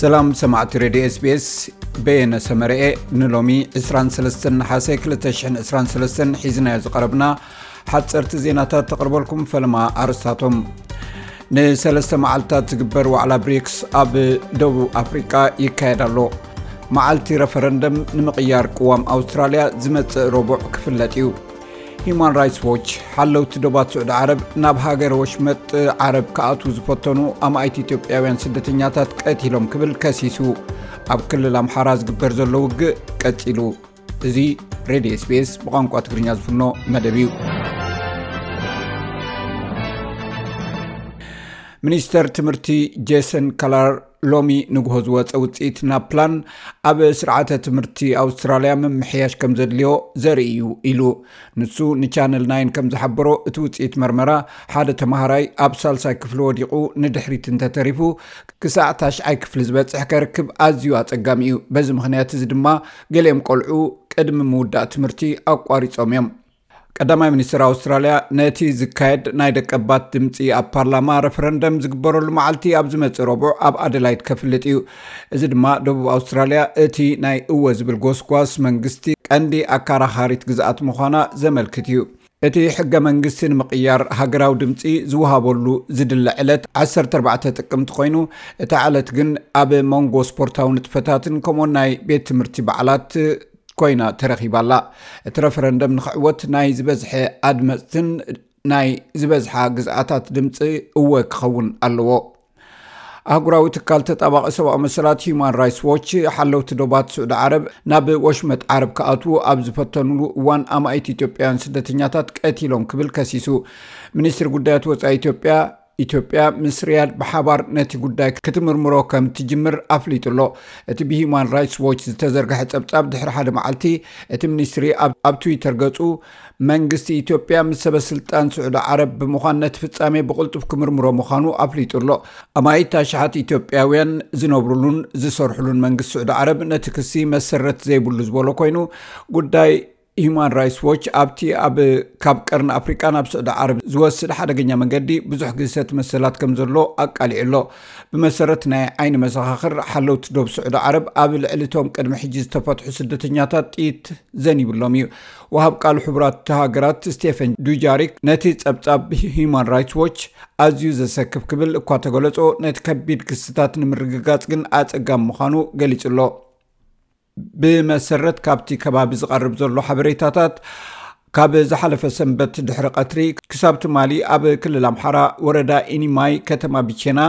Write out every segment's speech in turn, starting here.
ሰላም ሰማዕቲ ሬድዮ ኤስቤስ በየነ ሰመረኤ ንሎሚ 23 ንሓሰ 223 ሒዝናዮ ዝቐረብና ሓፀርቲ ዜናታት ተቕርበልኩም ፈለማ ኣርስታቶም ንሰለስተ መዓልትታት ዝግበር ዋዕላ ብሪክስ ኣብ ደቡብ ኣፍሪቃ ይካየድ ኣሎ መዓልቲ ረፈረንደም ንምቕያር ቅዋም ኣውስትራልያ ዝመፅእ ረቡዕ ክፍለጥ እዩ ሂዩማን ራይትስ ዎች ሓለውቲ ዶባት ስዑዲ ዓረብ ናብ ሃገር ወሽመጥ ዓረብ ክኣትዉ ዝፈተኑ ኣማኢት ኢትዮጵያውያን ስደተኛታት ቀቲሎም ክብል ከሲሱ ኣብ ክልል ኣምሓራ ዝግበር ዘሎ ውግእ ቀፂሉ እዚ ሬድዮ ስፔስ ብቋንቋ ትግርኛ ዝፍኖ መደብ እዩ ሚኒስተር ትምህርቲ ጀሰን ካላር ሎሚ ንግሆ ዝወፀ ውፅኢት ናፕላን ኣብ ስርዓተ ትምህርቲ ኣውስትራልያ ምምሕያሽ ከም ዘድልዮ ዘርኢ እዩ ኢሉ ንሱ ንቻነል ናይን ከም ዝሓበሮ እቲ ውፅኢት መርመራ ሓደ ተምሃራይ ኣብ ሳልሳይ ክፍሊ ወዲቑ ንድሕሪት እንተተሪፉ ክሳዕ ታሽዓይ ክፍሊ ዝበፅሕ ከርክብ ኣዝዩ ኣፀጋሚ እዩ በዚ ምክንያት እዚ ድማ ገሊኦም ቆልዑ ቅድሚ ምውዳእ ትምህርቲ ኣቋሪፆም እዮም ቀዳማይ ሚኒስትር ኣውስትራልያ ነቲ ዝካየድ ናይ ደቀባት ድምፂ ኣብ ፓርላማ ረፈረንደም ዝግበረሉ መዓልቲ ኣብ ዝመፅእ ረቡዕ ኣብ ኣደላይድ ከፍልጥ እዩ እዚ ድማ ደቡብ ኣውስትራልያ እቲ ናይ እወ ዝብል ጎስጓስ መንግስቲ ቀንዲ ኣካራኻሪት ግዝኣት ምዃና ዘመልክት እዩ እቲ ሕገ መንግስቲ ንምቕያር ሃገራዊ ድምፂ ዝውሃበሉ ዝድለ ዕለት 14 ጥቅምቲ ኮይኑ እቲ ዓለት ግን ኣብ መንጎ ስፖርታዊ ንጥፈታትን ከምኡን ናይ ቤት ትምህርቲ በዓላት ኮይና ተረኺባ ኣላ። እቲ ረፈረንደም ንክዕወት ናይ ዝበዝሐ ኣድመፅትን ናይ ዝበዝሓ ግዝኣታት ድምፂ እወ ክኸውን ኣለዎ። ኣህጉራዊ ትካል ተጣባቒ ሰብኣዊ መሰላት ሂዩማን ራይትስ ዎች ሓለውቲ ዶባት ስዑዲ ዓረብ ናብ ወሽመጥ ዓረብ ክኣትዉ ኣብ ዝፈተንሉ እዋን ኣማኢት ኢትዮጵያውያን ስደተኛታት ቀቲሎም ክብል ከሲሱ። ሚኒስትሪ ጉዳያት ወፃኢ ኢትዮጵያ ኢትዮጵያ ምስ ሪያድ ብሓባር ነቲ ጉዳይ ክትምርምሮ ከም እትጅምር ኣፍሊጡ ኣሎ። እቲ ብሂዩማን ራይትስ ዎች ዝተዘርግሐ ጸብጻብ ድሕሪ ሓደ መዓልቲ እቲ ሚኒስትሪ ኣብ ትዊተር ገጹ መንግስቲ ኢትዮጵያ ምስ ሰበስልጣን ስዑዲ ዓረብ ብምዃን ነቲ ፍጻሜ ብቕልጡፍ ክምርምሮ ምዃኑ ኣፍሊጡ ኣሎ። ኣማኢት ኣሽሓት ኢትዮጵያውያን ዝነብሩሉን ዝሰርሑሉን መንግስቲ ስዑዲ ዓረብ ነቲ ክሲ መሰረት ዘይብሉ ዝበሎ ኮይኑ ጉዳይ ሂዩማን ራይትስ ዎች ኣብቲ ኣብ ካብ ቀርኒ ኣፍሪቃ ናብ ስዑዲ ዓረብ ዝወስድ ሓደገኛ መንገዲ ብዙሕ ግህሰት መሰላት ከም ዘሎ ኣቃሊዑ ኣሎ ብመሰረት ናይ ዓይኒ መሰኻኽር ሓለውቲ ዶብ ስዑዲ ዓረብ ኣብ ልዕሊ እቶም ቅድሚ ሕጂ ዝተፈትሑ ስደተኛታት ጥይት ዘኒብሎም እዩ ወሃብ ቃል ሕቡራት ሃገራት ስቴፈን ዱጃሪክ ነቲ ጸብጻብ ሂዩማን ራይትስ ዎች ኣዝዩ ዘሰክፍ ክብል እኳ ተገለጾ ነቲ ከቢድ ክስታት ንምርግጋጽ ግን ኣጸጋሚ ምዃኑ ገሊጹ ኣሎ ብመሰረት ካብቲ ከባቢ ዝቐርብ ዘሎ ሓበሬታታት ካብ ዝሓለፈ ሰንበት ድሕሪ ቀትሪ ክሳብ ትማሊ ኣብ ክልል ኣምሓራ ወረዳ ኢኒማይ ከተማ ብቼና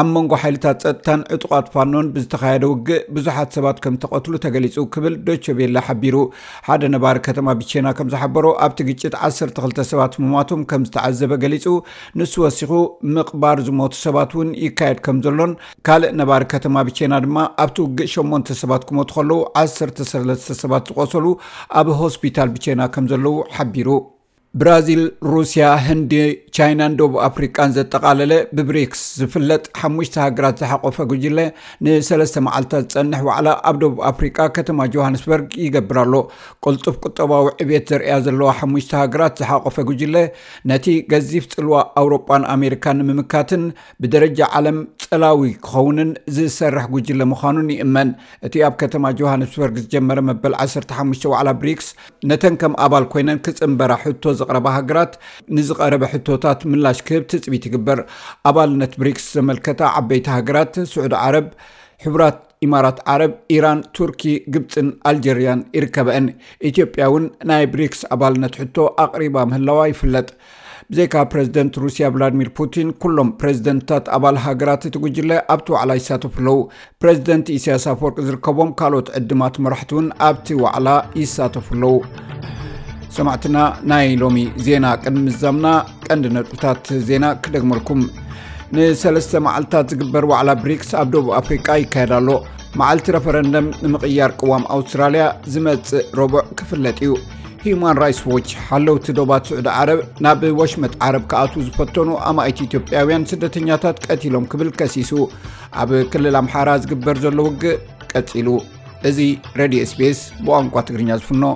ኣብ መንጎ ሓይልታት ፀጥታን ዕጡቓት ፋኖን ብዝተኻየደ ውግእ ብዙሓት ሰባት ከም ተቐትሉ ተገሊጹ ክብል ዶቸ ቤለ ሓቢሩ ሓደ ነባሪ ከተማ ብቼና ከም ዝሓበሮ ኣብቲ ግጭት 12 ሰባት ምሟቶም ከም ዝተዓዘበ ገሊጹ ንሱ ወሲኹ ምቕባር ዝሞቱ ሰባት እውን ይካየድ ከም ዘሎን ካልእ ነባሪ ከተማ ብቼና ድማ ኣብቲ ውግእ ሸሞንተ ሰባት ክሞቱ ከለዉ ዓሰርተ ሰለስተ ሰባት ዝቖሰሉ ኣብ ሆስፒታል ብቼና ከም ዘለዉ ሓቢሩ። ብራዚል፣ ሩስያ፣ ህንዲ፣ ቻይናን ደቡብ ኣፍሪቃን ዘጠቓለለ ብብሪክስ ዝፍለጥ ሓሙሽተ ሃገራት ዝሓቖፈ ጉጅለ ንሰለስተ መዓልትታት ዝጸንሕ ዋዕላ ኣብ ደቡብ ኣፍሪቃ ከተማ ጆሃንስበርግ ይገብር ኣሎ። ቅልጡፍ ቁጠባዊ ዕብየት ዘርእያ ዘለዋ ሓሙሽተ ሃገራት ዝሓቖፈ ጉጅለ ነቲ ገዚፍ ጽልዋ ኣውሮጳን ኣሜሪካን ንምምካትን ብደረጃ ዓለም ፀላዊ ክኸውንን ዝሰርሕ ጉጅለ ምዃኑን ይእመን። እቲ ኣብ ከተማ ጆሃንስበርግ ዝጀመረ መበል 15 ዋዕላ ብሪክስ ነተን ከም ኣባል ኮይነን ክፅምበራ ሕቶ ዘቕረባ ሃገራት ንዝቐረበ ሕቶታት ምላሽ ክህብ ትፅቢት ይግበር። ኣባልነት ብሪክስ ዘመልከታ ዓበይቲ ሃገራት ስዑድ ዓረብ፣ ሕቡራት ኢማራት ዓረብ፣ ኢራን፣ ቱርኪ፣ ግብፅን ኣልጀርያን ይርከበኣን። ኢትዮጵያ እውን ናይ ብሪክስ ኣባልነት ሕቶ ኣቕሪባ ምህላዋ ይፍለጥ። ብዘይካ ፕረዚደንት ሩስያ ቭላድሚር ፑቲን ኩሎም ፕረዚደንትታት ኣባል ሃገራት እቲ ጉጅለ ኣብቲ ዋዕላ ይሳተፉ ኣለዉ። ፕረዚደንት ኢሳያስ ኣፈወርቂ ዝርከቦም ካልኦት ዕድማት መራሕቲ እውን ኣብቲ ዋዕላ ይሳተፉ ኣለዉ። ሰማዕትና ናይ ሎሚ ዜና ቅድሚ ምዛምና ቀንዲ ነጥብታት ዜና ክደግመልኩም ንሰለስተ መዓልትታት ዝግበር ዋዕላ ብሪክስ ኣብ ደቡብ ኣፍሪቃ ይካየድ ኣሎ መዓልቲ ረፈረንደም ንምቕያር ቅዋም ኣውስትራልያ ዝመፅእ ረቡዕ ክፍለጥ እዩ ሂዩማን ራይትስ ዎች ሓለውቲ ዶባት ስዑዲ ዓረብ ናብ ወሽመጥ ዓረብ ክኣትዉ ዝፈተኑ ኣማይቲ ኢትዮጵያውያን ስደተኛታት ቀቲሎም ክብል ከሲሱ ኣብ ክልል ኣምሓራ ዝግበር ዘሎ ውግእ ቀፂሉ እዚ ረድዮ ስፔስ ብቋንቋ ትግርኛ ዝፍኖ